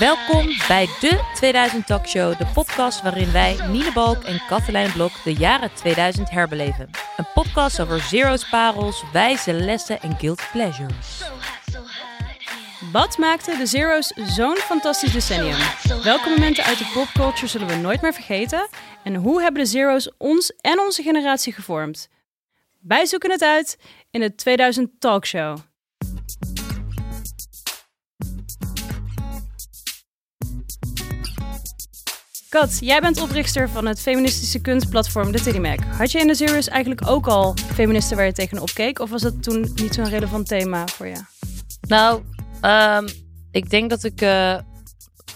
Welkom bij de 2000 Talkshow, de podcast waarin wij, Nine Balk en Katelijn Blok, de jaren 2000 herbeleven. Een podcast over zero's, parels, wijze lessen en guilt pleasures. Wat maakte de Zero's zo'n fantastisch decennium? Welke momenten uit de popculture zullen we nooit meer vergeten? En hoe hebben de Zero's ons en onze generatie gevormd? Wij zoeken het uit in de 2000 Talkshow. Kat, jij bent oprichter van het feministische kunstplatform de Teddy Mac. Had je in de Zero's eigenlijk ook al feministen waar je tegenop keek? Of was dat toen niet zo'n relevant thema voor je? Nou, ehm, ik denk dat ik. eh,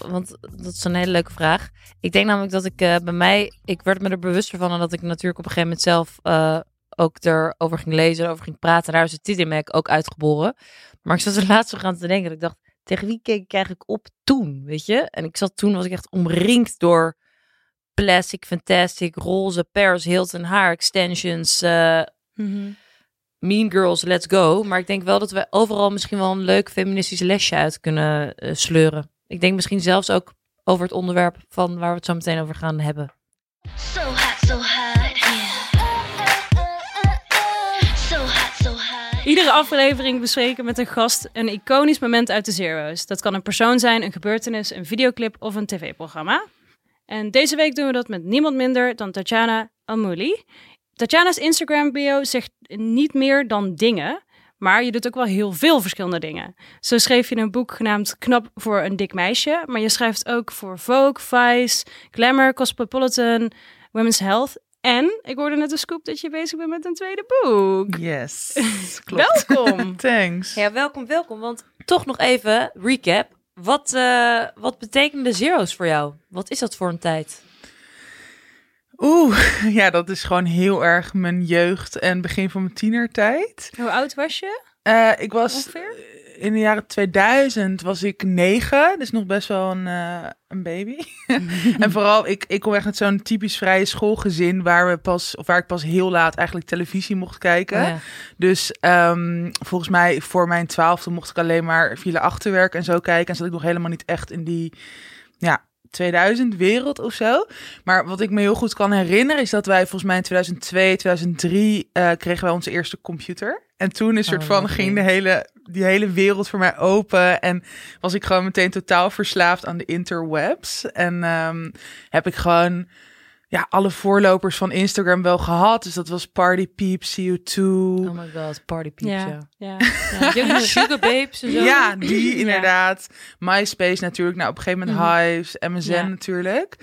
want dat is een hele leuke vraag. Ik denk namelijk dat ik eh, bij mij. Ik werd me er bewuster van. En dat ik natuurlijk op een gegeven moment zelf. eh, ook erover ging lezen. Over ging praten. Daar is het Tiddy Mac ook uitgeboren. Maar ik zat er laatst nog aan te denken. Dat ik dacht. Tegen wie keek ik eigenlijk op toen? Weet je? En ik zat toen. Was ik echt omringd door. Plastic, fantastic, roze, Paris Hilton, haar extensions. eh, Mean Girls, let's go. Maar ik denk wel dat we overal misschien wel een leuk feministisch lesje uit kunnen eh, sleuren. Ik denk misschien zelfs ook over het onderwerp van waar we het zo meteen over gaan hebben. So hot, so hot, Iedere aflevering bespreken met een gast een iconisch moment uit de Zero's. Dat kan een persoon zijn, een gebeurtenis, een videoclip of een tv-programma. En deze week doen we dat met niemand minder dan Tatjana Almouli. Tatjana's Instagram bio zegt niet meer dan dingen, maar je doet ook wel heel veel verschillende dingen. Zo schreef je een boek genaamd Knap voor een dik meisje, maar je schrijft ook voor Vogue, Vice, Glamour, Cosmopolitan, Women's Health. En ik hoorde net een scoop dat je bezig bent met een tweede boek. Yes, klopt. Welkom. Thanks. Ja, welkom, welkom. Want toch nog even recap. Wat, eh wat betekenen de zero's voor jou? Wat is dat voor een tijd? Oeh, ja, dat is gewoon heel erg mijn jeugd en begin van mijn tienertijd. Hoe oud was je? Eh, ik was Ongeveer? In de jaren 2000 was ik negen, dus nog best wel een, eh, een baby. en vooral, ik, ik kom echt uit zo'n typisch vrije schoolgezin waar we pas, of waar ik pas heel laat eigenlijk televisie mocht kijken. Oh ja. Dus ehm, volgens mij voor mijn twaalfde mocht ik alleen maar file achterwerk en zo kijken. En zat ik nog helemaal niet echt in die ja, 2000 wereld of zo. Maar wat ik me heel goed kan herinneren is dat wij volgens mij in 2002, 2003 eh, kregen wij onze eerste computer. En toen is soort Oh, van ging de hele, die hele wereld voor mij open. En was ik gewoon meteen totaal verslaafd aan de interwebs. En ehm, heb ik gewoon ja, alle voorlopers van Instagram wel gehad. Dus dat was Party Peeps, CO2. Oh my god, party peeps, ja. ja. ja. Sugar Babes en zo. Ja, die inderdaad. MySpace natuurlijk. Nou, op een gegeven moment Mhm. Hives, MSN Ja. natuurlijk.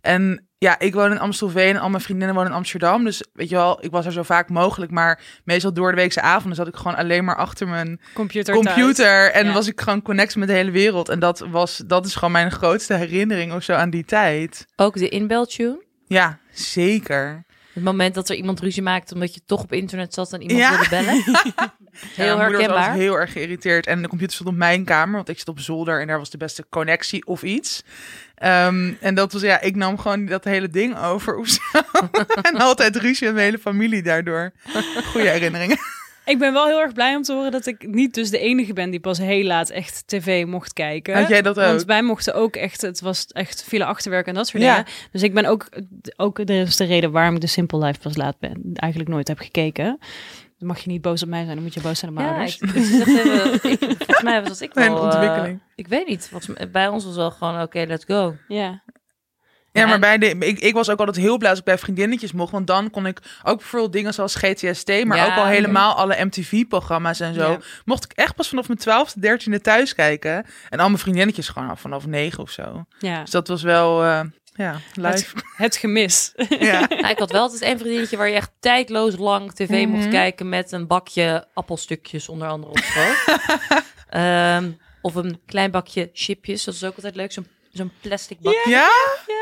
En ja, ik woon in Amstelveen en al mijn vriendinnen wonen in Amsterdam. Dus weet je wel, ik was er zo vaak mogelijk. Maar meestal door de weekse avonden zat ik gewoon alleen maar achter mijn Computer. computer. En Ja. was ik gewoon connect met de hele wereld. En dat, was, dat is gewoon mijn grootste herinnering of zo aan die tijd. Ook de inbeltune. Ja, zeker. Het moment dat er iemand ruzie maakt omdat je toch op internet zat en iemand Ja. wilde bellen. Ja, Heel was herkenbaar. heel erg geïrriteerd. En de computer stond op mijn kamer, want ik zit op zolder en daar was de beste connectie of iets. Ehm, en dat was, ja, ik nam gewoon dat hele ding over of zo. en altijd ruzie met mijn hele familie daardoor. Goede herinneringen. Ik ben wel heel erg blij om te horen dat ik niet dus de enige ben die pas heel laat echt tv mocht kijken. Had jij dat Want ook? wij mochten ook echt, het was echt file achterwerk en dat soort Ja. dingen. Dus ik ben ook, ook, dat is de reden waarom ik de Simple Life pas laat ben, eigenlijk nooit heb gekeken. Dan mag je niet boos op mij zijn, dan moet je boos zijn op mijn Ja, ouders. ik, even, ik, volgens mij was ik Mijn wel... eh, ontwikkeling. ik weet niet. Volgens mij, bij ons was wel gewoon, oké, let's go. Ja. Ja, maar bij de, ik, ik was ook altijd heel blij als ik bij vriendinnetjes mocht. Want dan kon ik ook bijvoorbeeld dingen zoals GTST, maar Ja, ook al helemaal alle MTV-programma's en zo. Ja. Mocht ik echt pas vanaf mijn twaalfde, dertiende thuis kijken. En al mijn vriendinnetjes gewoon al vanaf negen of zo. ja. Dus dat was wel, eh, ja, live. Het gemis. ja. Nou, ik had wel altijd een vriendinnetje waar je echt tijdloos lang tv mocht Mhm. kijken met een bakje appelstukjes onder andere op schoot. Ehm, of een klein bakje chipjes. Dat is ook altijd leuk. Zo'n zo'n plastic bakje. Ja?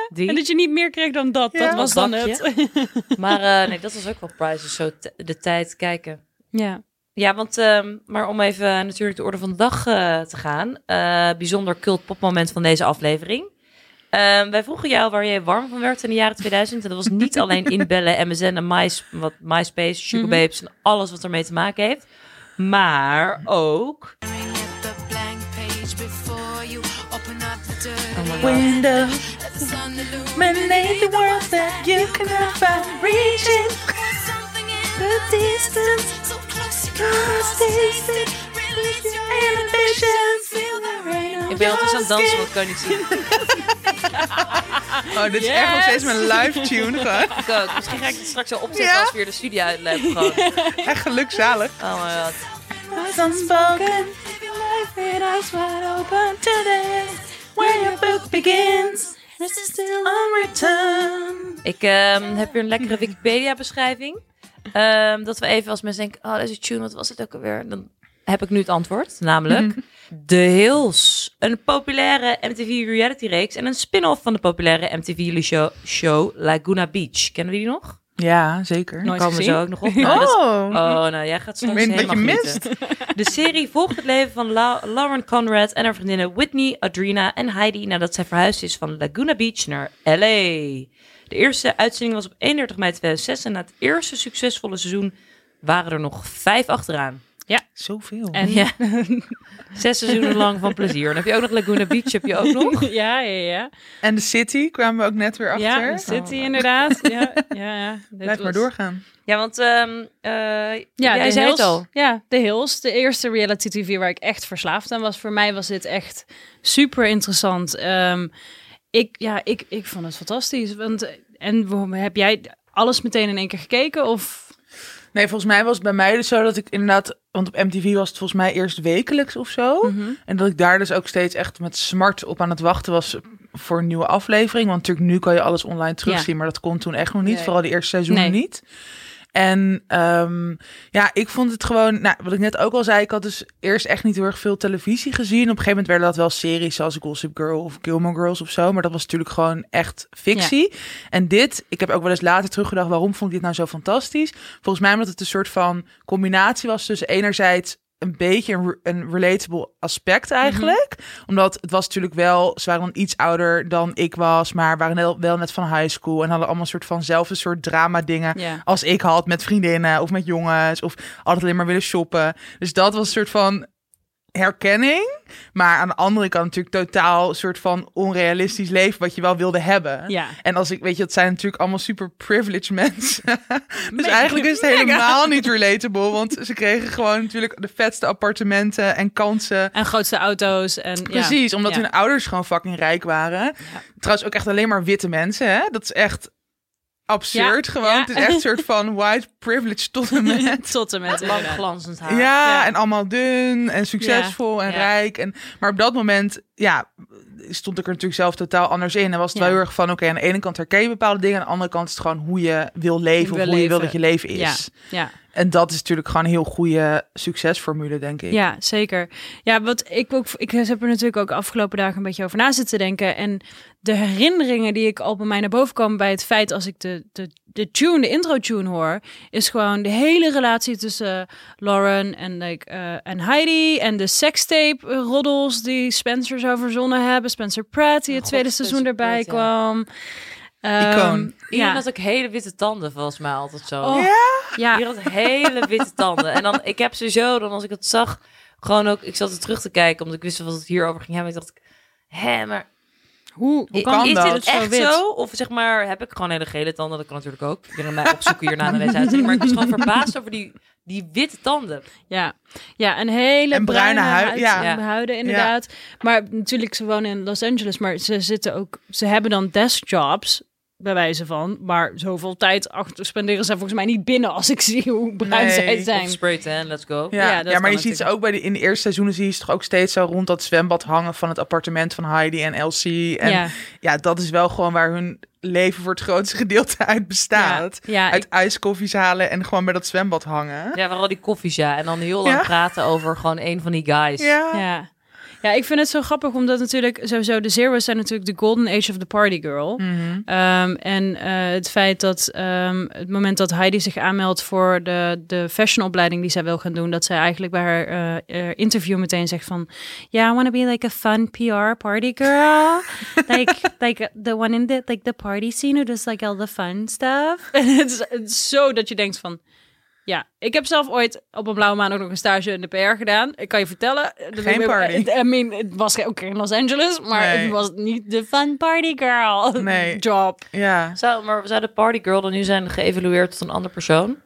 Die. En dat je niet meer kreeg dan dat, Ja. dat was dan Bakje. het. Maar eh, nee, dat was ook wel prizes. Zo t- de tijd kijken. ja. Ja, want ehm, maar om even natuurlijk de orde van de dag eh, te gaan. eh, bijzonder cult popmoment van deze aflevering. Ehm, wij vroegen jou waar je warm van werd in de jaren 2000. En dat was niet alleen inbellen, MSN en My, wat, MySpace, Sugar Mhm. Babes en alles wat ermee te maken heeft. Maar ook window. Illuminate the world that you cannot find. Reaching the distance. Cause distance. Ambitions. Ik ben altijd aan het dansen, want ik kan niet zien. Oh, dit is echt nog steeds mijn live tune. Gewoon. Ik ook. Misschien ga ik het straks wel opzetten Ja? als we weer de studio. Gewoon. Echt gelukzalig. Oh my god. What's unspoken. Life eyes wide open today. Where your book begins. This is still return. Ik ehm, heb weer een lekkere Wikipedia-beschrijving. Ehm, dat we even als mensen denken, oh, deze tune, wat was het ook alweer? Dan heb ik nu het antwoord, namelijk The Hills. Een populaire MTV reality-reeks en een spin-off van de populaire MTV-show show Laguna Beach. Kennen we die nog? Ja, zeker. Nooit Komen we gezien. zo ook nog op. Nou, dat Oh, Oh, nou, jij gaat straks ik weet wat je helemaal mist. De serie volgt het leven van La- Lauren Conrad en haar vriendinnen Whitney, Adrina en Heidi nadat zij verhuisd is van Laguna Beach naar LA. De eerste uitzending was op 31 mei 2006 en na het eerste succesvolle seizoen waren er nog vijf achteraan. Zoveel. En Ja. Zes seizoenen lang van plezier. Dan heb je ook nog Laguna Beach, heb je ook nog? ja, ja, ja. En de City kwamen we ook net weer achter. Ja, de City inderdaad. Ja, ja, ja. Blijf maar was- doorgaan. Ja, want ehm eh, Ja, jij de zei Hills, het al. Ja, de Hills. De eerste reality tv waar ik echt verslaafd aan was. Voor mij was dit echt super interessant. Ehm, ik, ja, ik, ik vond het fantastisch. Want, en heb jij alles meteen in één keer gekeken? Of Nee, volgens mij was het bij mij dus zo dat ik inderdaad... Want op MTV was het volgens mij eerst wekelijks of zo. Mhm. En dat ik daar dus ook steeds echt met smart op aan het wachten was voor een nieuwe aflevering. Want natuurlijk nu kan je alles online terugzien, maar dat kon toen echt nog niet. Nee. Vooral die eerste seizoenen Nee. niet. En ehm, ja, ik vond het gewoon, nou, wat ik net ook al zei, ik had dus eerst echt niet heel erg veel televisie gezien. Op een gegeven moment werden dat wel series zoals Gossip Girl of Gilmore Girls of zo. Maar dat was natuurlijk gewoon echt fictie. En dit, ik heb ook wel eens later teruggedacht, waarom vond ik dit nou zo fantastisch? Volgens mij omdat het een soort van combinatie was tussen enerzijds een beetje een, re- een relatable aspect eigenlijk. Omdat het was natuurlijk wel, ze waren dan iets ouder dan ik was, maar waren wel, wel net van high school en hadden allemaal een soort van zelfde soort drama dingen als ik had met vriendinnen of met jongens of altijd alleen maar willen shoppen. Dus dat was een soort van herkenning, maar aan de andere kant natuurlijk totaal soort van onrealistisch leven wat je wel wilde hebben. Ja. En als ik weet je, dat zijn natuurlijk allemaal super privileged mensen. dus Mega. eigenlijk is het Mega. helemaal niet relatable, want ze kregen gewoon natuurlijk de vetste appartementen en kansen. En grootste auto's. En, Precies, ja. omdat Ja. hun ouders gewoon fucking rijk waren. Trouwens ook echt alleen maar witte mensen, hè? Dat is echt absurd Ja, gewoon. ja. Het is echt een soort van white privilege tot en met. Tot en met Lang inderdaad. glanzend haar. Ja, Ja. en allemaal dun en succesvol en Ja. rijk. En, maar op dat moment, ja, stond ik er natuurlijk zelf totaal anders in. En was het Ja. wel heel erg van, oké, aan de ene kant herken je bepaalde dingen. Aan de andere kant is het gewoon hoe je wil leven. Wil of hoe je wil dat je leven is. Ja, ja. En dat is natuurlijk gewoon een heel goede succesformule, denk ik. Ja, zeker. Ja, wat ik ook, ik heb er natuurlijk ook afgelopen dagen een beetje over na zitten denken. En de herinneringen die ik al bij mij naar boven kwam bij het feit als ik de, de, de tune, de intro tune hoor, is gewoon de hele relatie tussen Lauren en, like, eh, en Heidi en de sextape roddels die Spencer zou verzonnen hebben. Spencer Pratt die het God, tweede Spencer seizoen erbij Pratt, kwam. Icoon. Iedereen ja, had ook hele witte tanden, volgens mij altijd zo. Oh, ja, Hier had hele witte tanden. En dan, ik heb sowieso, dan als ik het zag, gewoon ook, ik zat er terug te kijken, omdat ik wist wat het hierover ging hebben. Ik dacht, hè, maar hoe, hoe kan is dat? dit Zo echt wit. zo? Of zeg maar, heb ik gewoon hele gele tanden? Dat kan natuurlijk ook. Ik ben mij opzoeken hierna naar deze uitzending. Maar ik was gewoon verbaasd over die, die witte tanden. Ja, ja een hele En bruine huid, huid, ja. en huiden inderdaad. Maar natuurlijk, ze wonen in Los Angeles, maar ze zitten ook, ze hebben dan deskjobs, bij wijze van. Maar zoveel tijd achter spenderen ze volgens mij niet binnen als ik zie hoe bruin Nee, zij Of zijn. spray tan, let's go. Ja, Ja, dat ja, maar je ziet ze ook bij de, in de eerste seizoenen zie je ze toch ook steeds zo rond dat zwembad hangen van het appartement van Heidi en Elsie. En ja, ja, dat is wel gewoon waar hun leven voor het grootste gedeelte uit bestaat. ja, ja, Uit ik- ijskoffies halen en gewoon bij dat zwembad hangen. Ja, waar al die koffies, ja. En dan heel lang Ja. praten over gewoon een van die guys. Ja. Ja. Ik vind het zo grappig, omdat natuurlijk sowieso de Zero's zijn natuurlijk de golden age of the party girl. Mhm. Ehm, en eh, het feit dat ehm, het moment dat Heidi zich aanmeldt voor de, de fashionopleiding die zij wil gaan doen, dat zij eigenlijk bij haar eh, eh, interview meteen zegt van, yeah, I want to be like a fun PR party girl, like like the one in the like the party scene who does like all the fun stuff. En het is zo dat je denkt van, Ja, ik heb zelf ooit op een blauwe maan ook nog een stage in de PR gedaan. Ik kan je vertellen. dat Geen ik- party. I mean, het was ook in Los Angeles, maar Nee. het was niet de fun party girl Nee. job. Ja. Zou, maar zou de partygirl dan nu zijn geëvalueerd tot een andere persoon?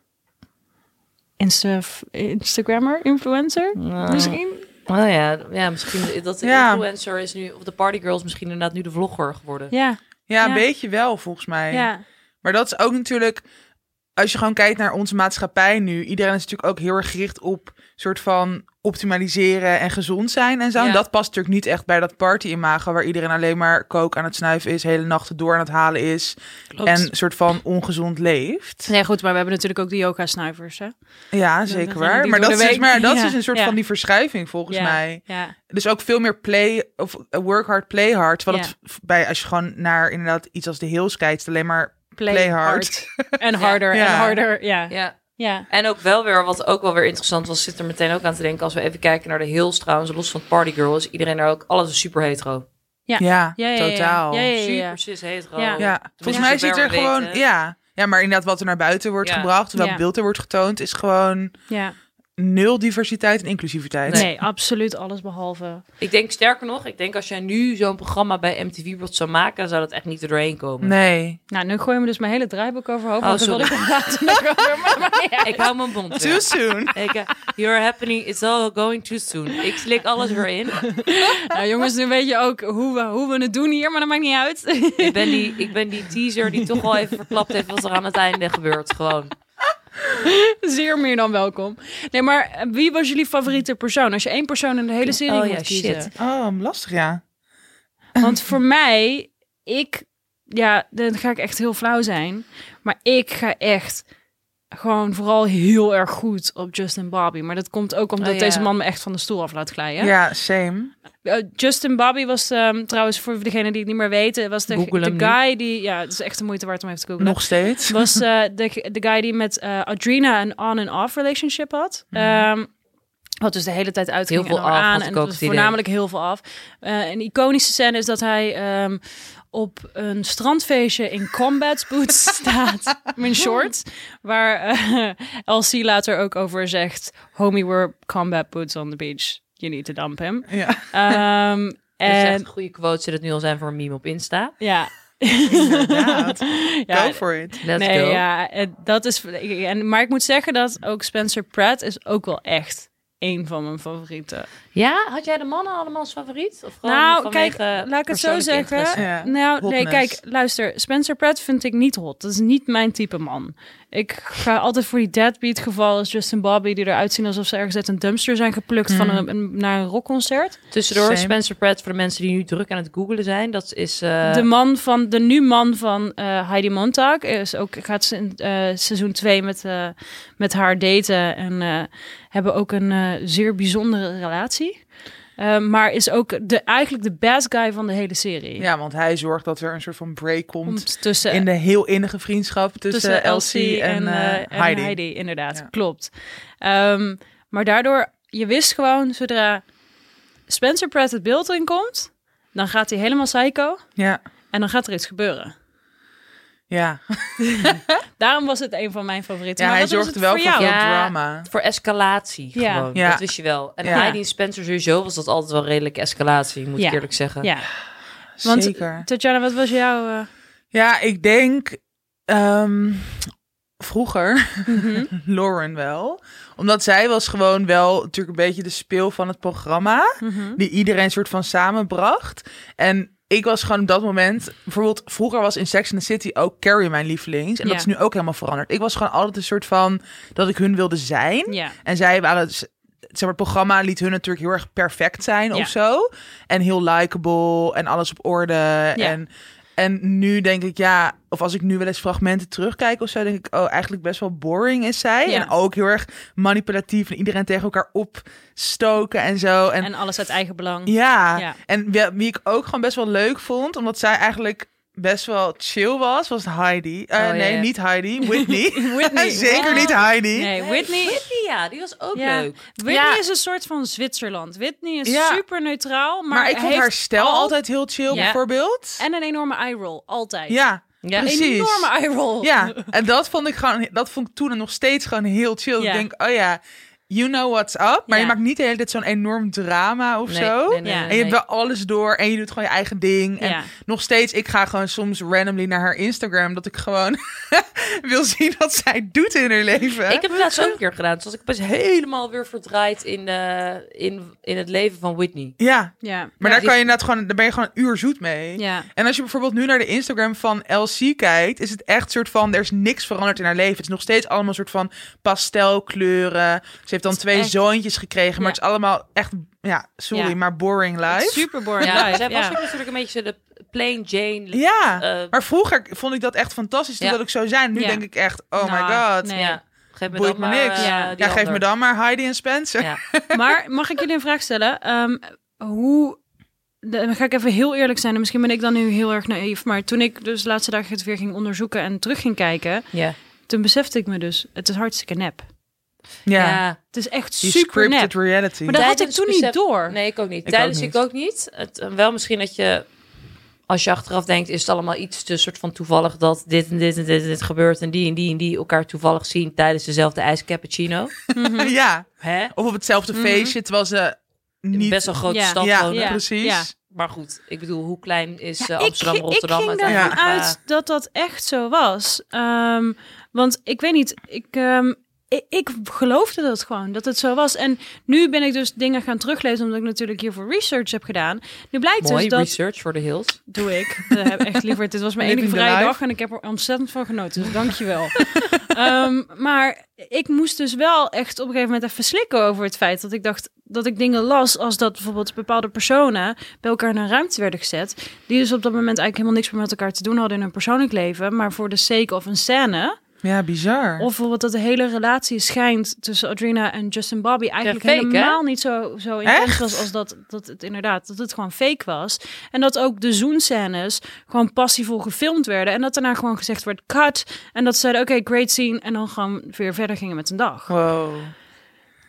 Insta Instagrammer, influencer, Nou, misschien. Oh ja, ja, misschien dat de Ja. influencer is nu, of de partygirl is misschien inderdaad nu de vlogger geworden. Ja, Ja, een Ja. beetje wel volgens mij. ja, Maar dat is ook natuurlijk, als je gewoon kijkt naar onze maatschappij nu, iedereen is natuurlijk ook heel erg gericht op soort van optimaliseren en gezond zijn en zo. Ja. En dat past natuurlijk niet echt bij dat party-imago waar iedereen alleen maar kook aan het snuiven is, hele nachten door aan het halen is klopt. en soort van ongezond leeft. Nee, goed, maar we hebben natuurlijk ook de yoga-snuivers, hè? Ja, zeker waar. die Maar dat, is, maar dat Ja, is een soort ja. van die verschuiving volgens mij. Dus ook veel meer play of uh, work hard, play hard. Terwijl het bij als je gewoon naar inderdaad iets als de Hills kijkt, alleen maar play, Play hard. En harder Ja. en harder, ja. Ja. Ja, En ook wel weer, wat ook wel weer interessant was, zit er meteen ook aan te denken. Als we even kijken naar de Hills trouwens, los van Partygirl, is iedereen daar ook, alles is super hetero. Ja. ja, ja, totaal. Ja, ja, ja, Super cis hetero. Ja. Ja, volgens mij zit er gewoon, weten. ja. Ja, maar inderdaad wat er naar buiten wordt Ja. gebracht, welk Ja. beeld er wordt getoond, is gewoon ja. Nul diversiteit en inclusiviteit. Nee, absoluut alles behalve. Ik denk sterker nog, ik denk als jij nu zo'n programma bij MTV bijvoorbeeld zou maken, dan zou dat echt niet er doorheen komen. Nee. Nou, nu gooien we dus mijn hele draaiboek overhoofd. Oh, want dat wilde sorry. ik later nog over. Maar, maar ja. Ik hou mijn mond. Too soon. Ik, eh, you're happening, it's all going too soon. Ik slik alles weer in. Nou, jongens, nu weet je ook hoe we, hoe we het doen hier, maar dat maakt niet uit. Ik ben die, ik ben die teaser die toch wel even verklapt heeft wat er aan het einde gebeurt. Gewoon. Zeer meer dan welkom. Nee, maar eh, wie was jullie favoriete persoon? Als je één persoon in de hele serie Oh ja, moet kiezen. shit. Oh, lastig ja. Want voor mij, ik, ja, dan ga ik echt heel flauw zijn. Maar ik ga echt gewoon vooral heel erg goed op Justin Bobby. Maar dat komt ook omdat Oh, deze man me echt van de stoel af laat glijden. Ja, same. Eh, Justin Bobby was ehm, trouwens, voor degenen die het niet meer weten, was de, nu. guy die, ja, het is echt de moeite waard om even te googlen. Nog steeds. was eh, de, de guy die met eh Adrina een on-and-off relationship had. Ehm, wat dus de hele tijd uitging Heel veel en af, aan. En idee. voornamelijk heel veel af. Eh, een iconische scène is dat hij ehm, op een strandfeestje in combat boots staat. in shorts. Waar eh LC later ook over zegt... Homie, wear combat boots on the beach. You need to dump him. Ja, Ehm, Dat is echt en een goede quote, zit het nu al zijn voor een meme op Insta. ja... inderdaad. ja, Go for it. Let's nee, go. ja, dat is. En, maar ik moet zeggen dat ook Spencer Pratt is ook wel echt een van mijn favorieten. Ja, had jij de mannen allemaal als favoriet? Of gewoon nou, kijk, laat ik het zo zeggen. Ja. Nou, nee, kijk, luister. Spencer Pratt vind ik niet hot. Dat is niet mijn type man. Ik ga altijd voor die deadbeat geval als Justin Bobby, die eruit zien alsof ze ergens uit een dumpster zijn geplukt van een, een- naar een rockconcert. Tussendoor, Same. Spencer Pratt, voor de mensen die nu druk aan het googelen zijn, dat is... eh, de man van de nu man van eh, Heidi Montag is ook gaat ze in eh, seizoen 2 met, eh, met haar daten en eh, hebben ook een eh, zeer bijzondere relatie. Eh, maar is ook de, eigenlijk de bad guy van de hele serie. Ja, want hij zorgt dat er een soort van break komt Komt tussen, in de heel innige vriendschap tussen, tussen Elsie en, eh, eh, en Heidi. Heidi. Inderdaad, Ja. klopt. Ehm, maar daardoor, je wist gewoon, zodra Spencer Pratt het beeld in komt, dan gaat hij helemaal psycho Ja, en dan gaat er iets gebeuren. Ja. Daarom was het een van mijn favorieten. ja maar hij het wel voor jou? veel Ja. drama. Voor escalatie Ja. gewoon. Ja. Dat wist je wel. En Ja. Heidi en Spencer sowieso was dat altijd wel redelijke escalatie, moet Ja. ik eerlijk zeggen. Ja, Want- Zeker. Tatjana, wat was jouw... eh, Ja, ik denk ehm, vroeger mhm. Lauren wel. Omdat zij was gewoon wel natuurlijk een beetje de speel van het programma. Mhm. Die iedereen soort van samenbracht. En ik was gewoon op dat moment... Bijvoorbeeld vroeger was in Sex and the City ook Carrie mijn lievelings. En Ja. dat is nu ook helemaal veranderd. Ik was gewoon altijd een soort van... Dat ik hun wilde zijn. Ja, En zij waren... Zeg maar, het programma liet hun natuurlijk heel erg perfect zijn Ja. of zo. En heel likable en alles op orde. En, en nu denk ik, ja... Of als ik nu wel eens fragmenten terugkijk of zo... denk ik, oh, eigenlijk best wel boring is zij. Ja. En ook heel erg manipulatief. En iedereen tegen elkaar opstoken en zo. En, en alles uit eigen belang. ja. Ja. En wie, wie ik ook gewoon best wel leuk vond... omdat zij eigenlijk best wel chill was, was Heidi. Eh, Oh, ja, nee, niet Heidi. Whitney. Whitney. Zeker niet Heidi. Nee, Whitney, Whitney, ja, die was ook Ja. leuk. Whitney Ja. is een soort van Zwitserland. Whitney is Ja. super neutraal, maar, Maar, ik vond heeft haar stijl al- altijd heel chill, Ja. bijvoorbeeld. En een enorme eye roll, altijd. Ja, Ja. Precies. Enorme eye roll. Ja, en dat vond ik gewoon, dat vond ik toen en nog steeds gewoon heel chill. Ja. Ik denk, oh ja, you know what's up. Maar Ja. je maakt niet de hele tijd zo'n enorm drama of Nee, zo. nee, nee, Ja. nee, En je hebt wel alles door en je doet gewoon je eigen ding. En Ja. nog steeds, ik ga gewoon soms randomly naar haar Instagram, dat ik gewoon wil zien wat zij doet in haar leven. Ik heb het laatst ook een keer gedaan. Zoals ik pas helemaal weer verdraaid in, eh, in, in het leven van Whitney. Ja, Ja. maar Ja, daar kan je inderdaad gewoon, daar ben je gewoon een uur zoet mee. Ja. En als je bijvoorbeeld nu naar de Instagram van LC kijkt, is het echt soort van, er is niks veranderd in haar leven. Het is nog steeds allemaal een soort van pastelkleuren. Ze heeft dan twee echt- zoontjes gekregen, maar Ja. het is allemaal echt, ja, sorry, Ja. maar boring life. Super boring Ja, life. zij was ook natuurlijk een beetje de plain Jane. Ja, eh, maar vroeger vond ik dat echt fantastisch toen Ja. dat ik zo zijn. Nu Ja. denk ik echt, oh my Nou, god. nee. ja. Geef me Boeit dan me maar, niks. eh, Ja. geef me dan maar Heidi en Spencer. Ja. Maar mag ik jullie een vraag stellen? Ehm, hoe... de- Dan ga ik even heel eerlijk zijn. En misschien ben ik dan nu heel erg naïef. Maar toen ik dus de laatste dagen het weer ging onderzoeken en terug ging kijken, Ja. toen besefte ik me dus, het is hartstikke nep. Ja, Ja. Het is echt die super nep. scripted reality. Maar dat had ik toen besef- niet door. Nee, ik ook niet. Ik Tijdens ook ik ook niet. Het, wel misschien dat je, als je achteraf denkt, is het allemaal iets te soort van toevallig dat dit en dit en dit en dit gebeurt en die en die en die elkaar toevallig zien tijdens dezelfde ijs cappuccino. ja, Hè? of op hetzelfde Mhm. feestje, terwijl ze niet... Best wel een grote Ja. stad ja, wonen. Ja. precies. Ja. Maar goed, ik bedoel, hoe klein is Ja, eh, Amsterdam, ik, Rotterdam? Ik ging ervan uit dat dat echt zo was. Ehm, want ik weet niet, ik, ehm, ik, ik geloofde dat gewoon, dat het zo was. En nu ben ik dus dingen gaan teruglezen, omdat ik natuurlijk hiervoor research heb gedaan. Nu blijkt Mooi, dus dat... research voor de hills. Doe ik. Dat heb echt liever. Dit was mijn enige vrije dag en ik heb er ontzettend van genoten. Dus dankjewel. Ehm maar ik moest dus wel echt op een gegeven moment even slikken over het feit dat ik dacht dat ik dingen las als dat bijvoorbeeld bepaalde personen bij elkaar in een ruimte werden gezet. Die dus op dat moment eigenlijk helemaal niks meer met elkaar te doen hadden in hun persoonlijk leven. Maar voor de sake of een scène. Ja, bizar. Of bijvoorbeeld dat de hele relatie schijnt tussen Adrina en Justin Bobby eigenlijk fake, hè? helemaal niet zo, zo intens Echt? was als dat, dat het inderdaad, dat het gewoon fake was. En dat ook de zoenscènes gewoon passievol gefilmd werden. En dat daarna gewoon gezegd werd cut. En dat ze zeiden, oké, great scene. En dan gewoon weer verder gingen met een dag. Wow.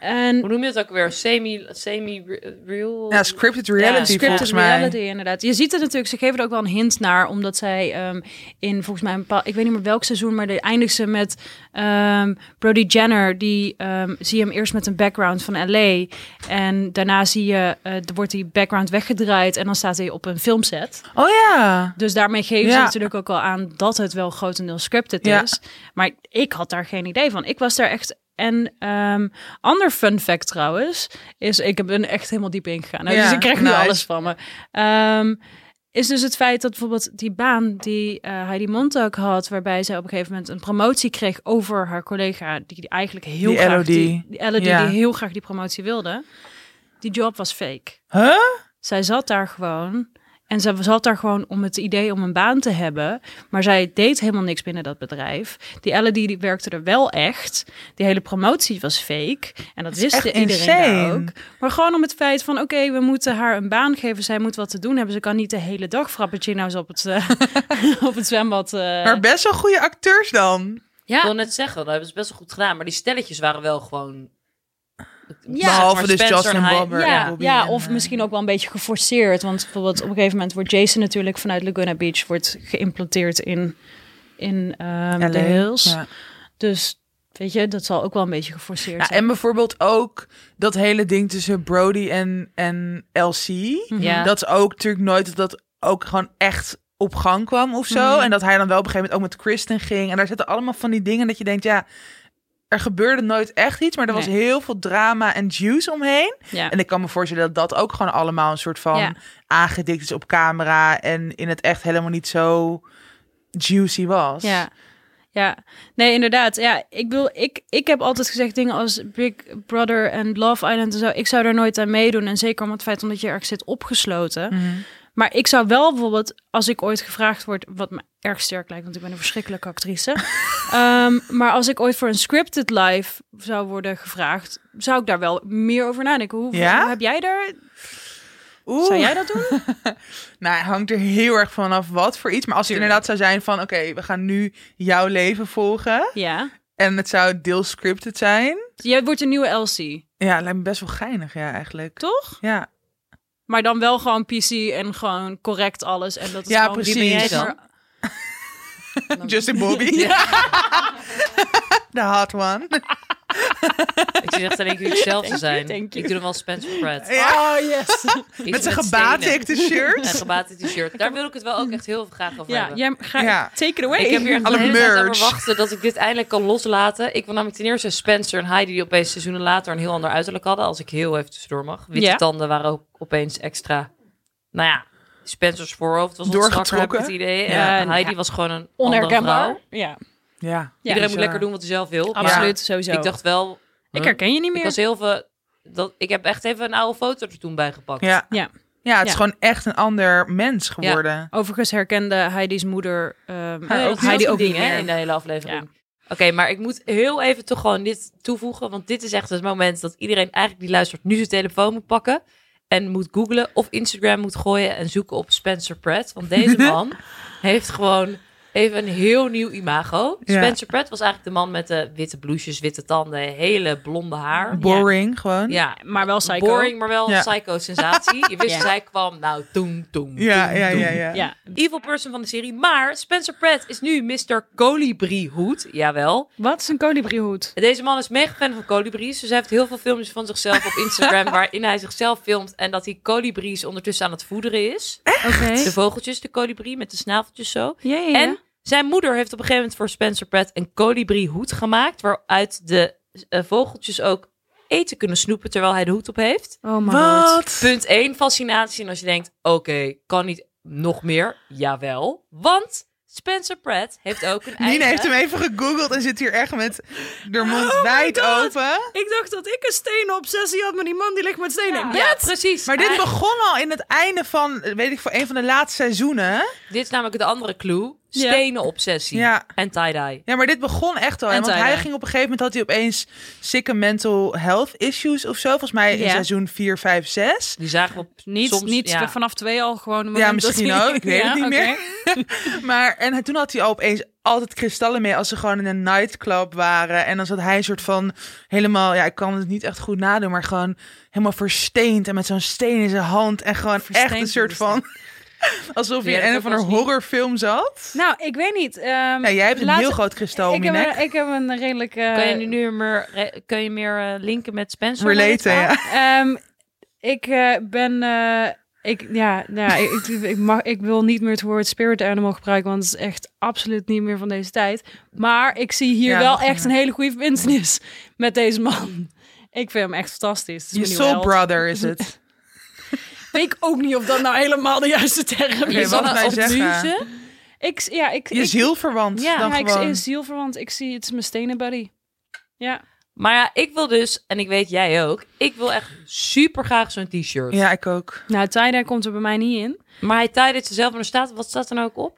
En Hoe noem je het ook weer? Semi, semi-real? Ja, scripted reality scripted volgens mij. reality inderdaad. Je ziet het natuurlijk, ze geven er ook wel een hint naar, omdat zij ehm, in volgens mij een bepaald, ik weet niet meer welk seizoen, maar de eindigt ze met ehm, Brody Jenner, die ehm, zie je hem eerst met een background van LA en daarna zie je, eh, er wordt die background weggedraaid en dan staat hij op een filmset. Oh ja. Dus daarmee geven ze natuurlijk ook al aan dat het wel grotendeels scripted Ja. is. Maar ik had daar geen idee van. Ik was daar echt. En ehm ander fun fact trouwens, is ik ben echt helemaal diep ingegaan. hè, Ja, dus ik krijg nu alles van me. Ehm, is dus het feit dat bijvoorbeeld die baan die eh, Heidi Montag had, waarbij zij op een gegeven moment een promotie kreeg over haar collega, die eigenlijk heel Die graag LOD. die, die LOD Ja. die heel graag die promotie wilde. Die job was fake. Huh? Zij zat daar gewoon. En ze zat daar gewoon om het idee om een baan te hebben. Maar zij deed helemaal niks binnen dat bedrijf. Die Elle die, werkte er wel echt. Die hele promotie was fake. En dat, wist echt iedereen daar insane. ook. Maar gewoon om het feit van... oké, we moeten haar een baan geven. Zij moet wat te doen hebben. Ze kan niet de hele dag frappuccino's op het, eh, op het zwembad... eh, Maar best wel goede acteurs dan. Ik ja, wil net zeggen, dat hebben ze best wel goed gedaan. Maar die stelletjes waren wel gewoon... Ja. Behalve dus Spencer Justin en Bobber. ja, ja, en, of eh, misschien ook wel een beetje geforceerd. Want bijvoorbeeld op een gegeven moment wordt Jason natuurlijk vanuit Laguna Beach wordt geïmplanteerd in, in ehm, LA. de Hills. Ja. Dus weet je, dat zal ook wel een beetje geforceerd Ja, zijn. en bijvoorbeeld ook dat hele ding tussen Brody en, en LC. Mhm. Ja. Dat is ook natuurlijk nooit dat dat ook gewoon echt op gang kwam of zo. Mhm. En dat hij dan wel op een gegeven moment ook met Kristen ging. En daar zitten allemaal van die dingen dat je denkt, ja, er gebeurde nooit echt iets. Maar er was heel veel drama en juice omheen. Ja. En ik kan me voorstellen dat dat ook gewoon allemaal een soort van Ja. aangedikt is op camera. En in het echt helemaal niet zo juicy was. Ja. Ja, nee, inderdaad. Ja, ik bedoel, ik, ik heb altijd gezegd dingen als Big Brother en Love Island en zo. Ik zou daar nooit aan meedoen. En zeker om het feit omdat je ergens zit opgesloten. Mhm. Maar ik zou wel bijvoorbeeld, als ik ooit gevraagd word, wat me erg sterk lijkt, want ik ben een verschrikkelijke actrice. Ehm, maar als ik ooit voor een scripted live zou worden gevraagd, zou ik daar wel meer over nadenken. Hoe, Ja? heb jij daar? Oeh. Zou jij dat doen? Nou, het hangt er heel erg vanaf wat voor iets. Maar als het Tuurlijk. inderdaad zou zijn van... oké, we gaan nu jouw leven volgen... Ja. en het zou deels scripted zijn... Jij wordt een nieuwe Elsie, ja, lijkt me best wel geinig, ja, eigenlijk. toch? Ja, Maar dan wel gewoon PC en gewoon correct alles. En dat is Ja, gewoon precies. Wie ben jij Precies. dan? Justin Bobby. De hot one. Ik zeg alleen keer hetzelfde Thank you, zijn. thank you. Ik doe hem wel Spencer Pratt. Ja. Oh, yes. Iets Met zijn gebatikte shirt. gebaten t-shirt. Daar wil ik het wel ook echt heel graag over ja, hebben. jij ga, Ja. take it away. Ik heb hier echt Alle hele merch. wachten dat ik dit eindelijk kan loslaten. Ik wil namelijk ten eerste Spencer en Heidi die opeens seizoenen later een heel ander uiterlijk hadden. Als ik heel even tussendoor mag. Witte Ja. tanden waren ook opeens extra... Nou ja, Spencer's voorhoofd was wat strakker, heb ik het idee. Ja. En Heidi Ja. was gewoon een Onherkenbaar. andere vrouw. Ja, Ja. Iedereen bizar. moet lekker doen wat hij zelf wil. Maar absoluut. Sowieso. ik dacht wel... ik herken je niet Ik meer. was heel veel... Dat, ik heb echt even een oude foto er toen bij gepakt. Ja. Ja. Ja, het is Ja. gewoon echt een ander mens geworden. Overigens herkende Heidi's moeder ehm, Nee, ook Heidi ook ding niet meer. in de hele aflevering. Oké, maar ik moet heel even toch gewoon dit toevoegen. Want dit is echt het moment dat iedereen eigenlijk die luistert nu zijn telefoon moet pakken. En moet googlen of Instagram moet gooien en zoeken op Spencer Pratt. Want deze man heeft gewoon even een heel nieuw imago. Ja. Spencer Pratt was eigenlijk de man met de witte blouses, witte tanden, hele blonde haar. Boring gewoon. Ja, Maar wel psycho. boring, maar wel Ja. psycho-sensatie. Je wist, Ja. zij kwam, nou, toen, toen, Ja, ja, ja, ja. Ja. Evil person van de serie. Maar Spencer Pratt is nu Mr. Colibri Hoed. Jawel. Wat is een kolibriehoed? Deze man is mega fan van kolibries. Dus hij heeft heel veel filmpjes van zichzelf op Instagram... waarin hij zichzelf filmt en dat hij kolibries ondertussen aan het voederen is. Oké. De vogeltjes, de kolibrie, met de snaveltjes zo. Ja, ja, ja. En zijn moeder heeft op een gegeven moment voor Spencer Pratt... een kolibrie hoed gemaakt... waaruit de eh, vogeltjes ook eten kunnen snoepen... terwijl hij de hoed op heeft. Oh my god. Wat? Punt 1, fascinatie. En als je denkt, oké, kan niet nog meer? Jawel. Want Spencer Pratt heeft ook een eigen... Nina heeft hem even gegoogeld en zit hier echt met de mond Oh wijd open. Ik dacht dat ik een stenen obsessie had, maar die man die ligt met stenen in Ja, bed. ja, precies. Maar dit begon al in het einde van, weet ik, voor een van de laatste seizoenen. dit is namelijk de andere clue. Ja. Stenen obsessie. Ja. En tie-dye. Ja, maar dit begon echt al. En Want hij ging op een gegeven moment had hij opeens sikke mental health issues of zo. Volgens mij in Ja. seizoen 4, 5, 6. Die zagen we op Niet, soms... niet ja. vanaf twee al gewoon. een Ja, moment dat misschien hij- ook. Ik weet Ja, het niet oké. meer. Maar en hij- toen had hij al opeens altijd kristallen mee als ze gewoon in een nightclub waren. En dan zat hij een soort van helemaal, ja, ik kan het niet echt goed nadoen, maar gewoon helemaal versteend en met zo'n steen in zijn hand en gewoon echt een soort van alsof Ja, in een eens niet. horrorfilm zat. Nou, ik weet niet. ehm, Ja, jij hebt een laatste- heel groot kristal om ik je heb, een, ik heb een redelijk... eh, Kan je nu, meer, kun je meer eh, linken met Spencer? Relaten, ja. Ehm, ik eh, ben. eh, ik, ja, nou, ja, ik, ik, ik mag, ik wil niet meer het woord spirit animal gebruiken, want het is echt absoluut niet meer van deze tijd. Maar ik zie hier Ja, wel echt een hele goede verbindenis met deze man. Ik vind hem echt fantastisch. Je soul brother is het. Weet ik ook niet of dat nou helemaal de juiste term is. wat wij zeggen. Ik, ja, ik, Je ik, zielverwant Ja, dan ja, ik gewoon. zie zielverwant. Ik zie het is mijn stenen buddy. Ja. Maar ja, ik wil dus, en ik weet jij ook, ik wil echt super graag zo'n t-shirt. Ja, ik ook. Nou, tie komt er bij mij niet in. Maar hij tied het zelf, maar er staat, wat staat er nou ook op?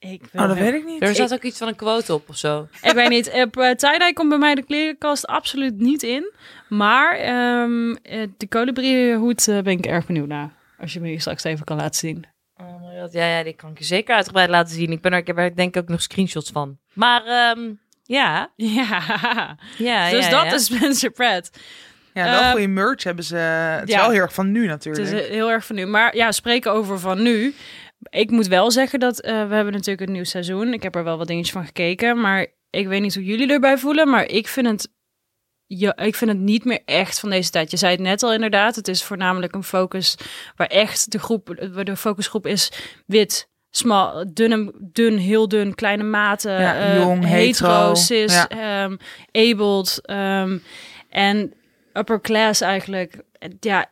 Ik wil Oh, dat weet ik niet. Er staat ook iets van een quote op of zo. Ik weet niet. Op uh, tie komt bij mij de klerenkast absoluut niet in. Maar ehm, eh, de kolibriehoed eh, ben ik erg benieuwd naar. Als je me die straks even kan laten zien. Oh my god, ja, ja, die kan ik je zeker uitgebreid laten zien. Ik, ben er, ik heb er denk ik ook nog screenshots van. Maar ehm, ja, Ja, ja, dus ja, dat ja. is Spencer Pratt. Ja, wel Eh, goede merch hebben ze. Het is ja. wel heel erg van nu Het natuurlijk. is eh, heel erg van nu. Maar ja, spreken over van nu. Ik moet wel zeggen dat eh, we hebben natuurlijk een nieuw seizoen. Ik heb er wel wat dingetjes van gekeken. Maar ik weet niet hoe jullie erbij voelen. Maar ik vind het, ja, ik vind het niet meer echt van deze tijd. Je zei het net al inderdaad. Het is voornamelijk een focus waar echt de groep, waar de focusgroep is wit. Smal, dun, dun, heel dun, kleine maten, Ja, eh, jong, hetero, cis, ja. ehm, abled ehm, en upper class eigenlijk. Ja,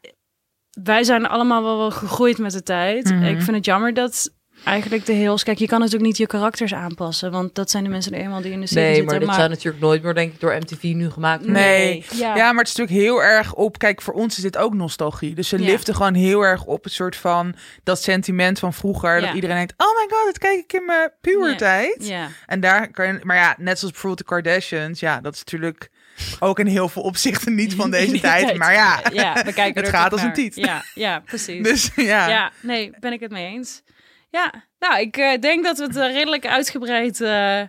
wij zijn allemaal wel, wel gegroeid met de tijd. Mhm. Ik vind het jammer dat eigenlijk de heels... Kijk, je kan natuurlijk niet je karakters aanpassen, want dat zijn de mensen er eenmaal die in de serie Nee, zitten. maar dit zou natuurlijk nooit meer, denk ik, door MTV nu gemaakt worden. Nee. Ja. Ja, maar het is natuurlijk heel erg op. Kijk, voor ons is dit ook nostalgie. Dus ze Ja. liften gewoon heel erg op het soort van dat sentiment van vroeger. Dat iedereen denkt: oh my god, dat kijk ik in mijn puberteit. Ja. En daar kan je, maar ja, net zoals bijvoorbeeld de Kardashians, ja, dat is natuurlijk ook in heel veel opzichten niet van deze tijd. Maar ja, ja we kijken het er gaat als een tiet. Ja, ja precies. dus ja. Ja, nee, ben ik het mee eens. Ja, nou, ik eh, denk dat we het eh, redelijk uitgebreid... eh,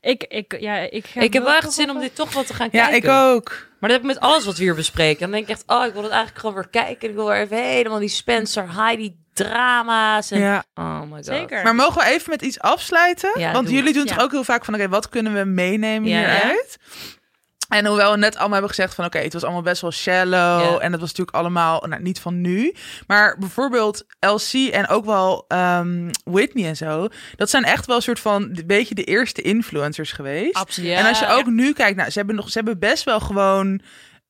Ik, ik, ja, ik, ga Ik heb wel echt zin om dit toch wel te gaan Ja, kijken. ik ook. Maar dat heb ik met alles wat we hier bespreken. Dan denk ik echt, oh, ik wil het eigenlijk gewoon weer kijken. Ik wil weer even helemaal die Spencer Heidi drama's. En... Ja. Oh my god. Zeker. Maar mogen we even met iets afsluiten? Ja, Want doe jullie doen het. toch Ja. ook heel vaak van, oké, wat kunnen we meenemen Ja, ja. hieruit? En hoewel we net allemaal hebben gezegd van, oké, het was allemaal best wel shallow. En het was natuurlijk allemaal, nou, niet van nu. Maar bijvoorbeeld LC en ook wel ehm, Whitney en zo. Dat zijn echt wel een soort van, een beetje de eerste influencers geweest. Absoluut. en als je ook nu kijkt, nou, ze hebben, nog, ze hebben best wel gewoon...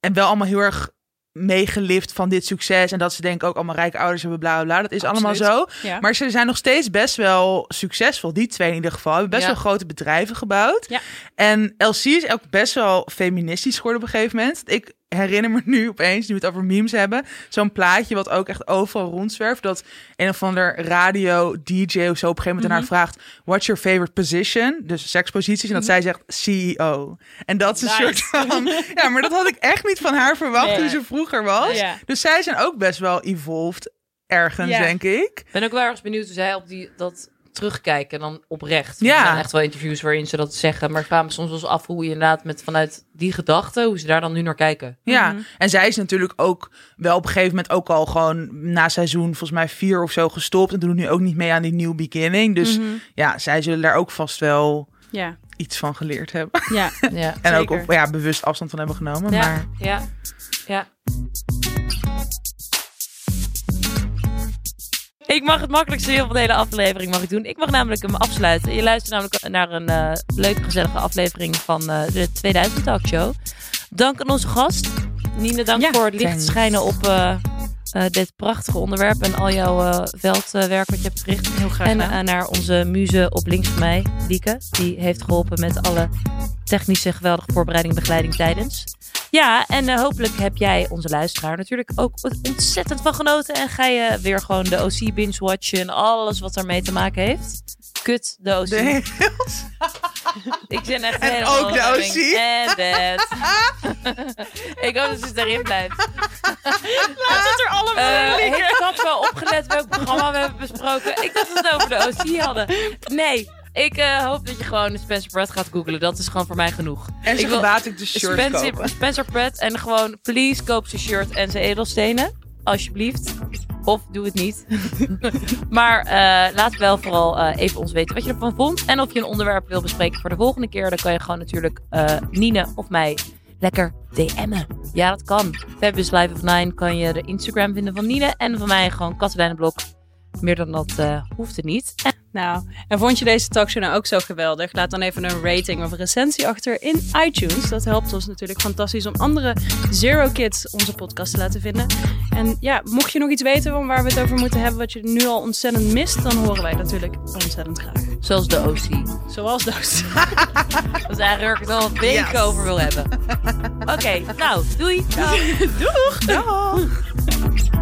En wel allemaal heel erg meegelift van dit succes. En dat ze denken ook allemaal rijke ouders hebben, bla, bla, bla. Dat is allemaal zo. Ja. Maar ze zijn nog steeds best wel succesvol. Die twee in ieder geval. Hebben best Ja. wel grote bedrijven gebouwd. Ja. En LC is ook best wel feministisch geworden op een gegeven moment. Ik herinner me nu opeens, nu we het over memes hebben, zo'n plaatje wat ook echt overal rondzwerft. Dat een of ander radio DJ of zo op een gegeven moment aan haar vraagt: What's your favorite position? Dus seksposities. En dat zij zegt CEO. En dat is een Nice. soort van. Ja, maar dat had ik echt niet van haar verwacht Nee. toen ze vroeger was. Ja. Dus zij zijn ook best wel evolved ergens, Ja. denk ik. Ik ben ook wel ergens benieuwd hoe zij op die, dat terugkijken dan oprecht. Ja. Er zijn echt wel interviews waarin ze dat zeggen. Maar ik vraag me soms wel eens af hoe je inderdaad met vanuit die gedachte, hoe ze daar dan nu naar kijken. Ja, Mhm. en zij is natuurlijk ook wel op een gegeven moment ook al gewoon na seizoen volgens mij vier of zo gestopt. En doet nu ook niet mee aan die New Beginning. Dus Mhm. ja, zij zullen daar ook vast wel Ja, iets van geleerd hebben. ja. Ja. En ook op, ja, bewust afstand van hebben genomen. Ja, Maar ja, ja. Ik mag het makkelijkste deel van de hele aflevering mag ik doen. Ik mag namelijk hem afsluiten. Je luistert namelijk naar een eh, leuke, gezellige aflevering van eh, de 2000 Talk Show. Dank aan onze gast. Nine, dank Ja, voor het licht thanks. schijnen op eh, dit prachtige onderwerp. En al jouw veldwerk wat je hebt verricht. Heel graag En gedaan. naar onze muze op links van mij, Lieke. Die heeft geholpen met alle technische geweldige voorbereiding en begeleiding tijdens. Ja, en eh, hopelijk heb jij, onze luisteraar, natuurlijk ook ontzettend van genoten. En ga je weer gewoon de OC binge-watchen en alles wat daarmee te maken heeft. Kut, de OC. de, Ik ben echt En helemaal ook de. OC. En dat. ik hoop dat ze erin blijft. Laat het er allemaal Eh in heeft Kat wel opgelet welk programma we hebben besproken? Ik dacht dat we het over de OC hadden. Nee, ik eh, hoop dat je gewoon Spencer Pratt gaat googlen. Dat is gewoon voor mij genoeg. en ze gebaat ik de shirt Spencer, kopen. Spencer Pratt en gewoon please koop zijn shirt en zijn edelstenen. Alsjeblieft. Of doe het niet. maar eh, laat wel vooral eh, even ons weten wat je ervan vond. En of je een onderwerp wil bespreken voor de volgende keer. Dan kan je gewoon natuurlijk Nine of mij lekker DM'en. Ja, dat kan. Fabulous Life of Nine kan je de Instagram vinden van Nine. En van mij gewoon Katelijnenblok. Meer dan dat hoeft het niet. En Nou, en vond je deze talkshow nou ook zo geweldig? Laat dan even een rating of een recensie achter in iTunes. Dat helpt ons natuurlijk fantastisch om andere Zero Kids onze podcast te laten vinden. En ja, mocht je nog iets weten van waar we het over moeten hebben, wat je nu al ontzettend mist, dan horen wij natuurlijk ontzettend graag. zoals de OC. Zoals Doos. Dat is eigenlijk waar ik het al een week Yes. over wil hebben. Oké, nou, doei. Dag. Dag.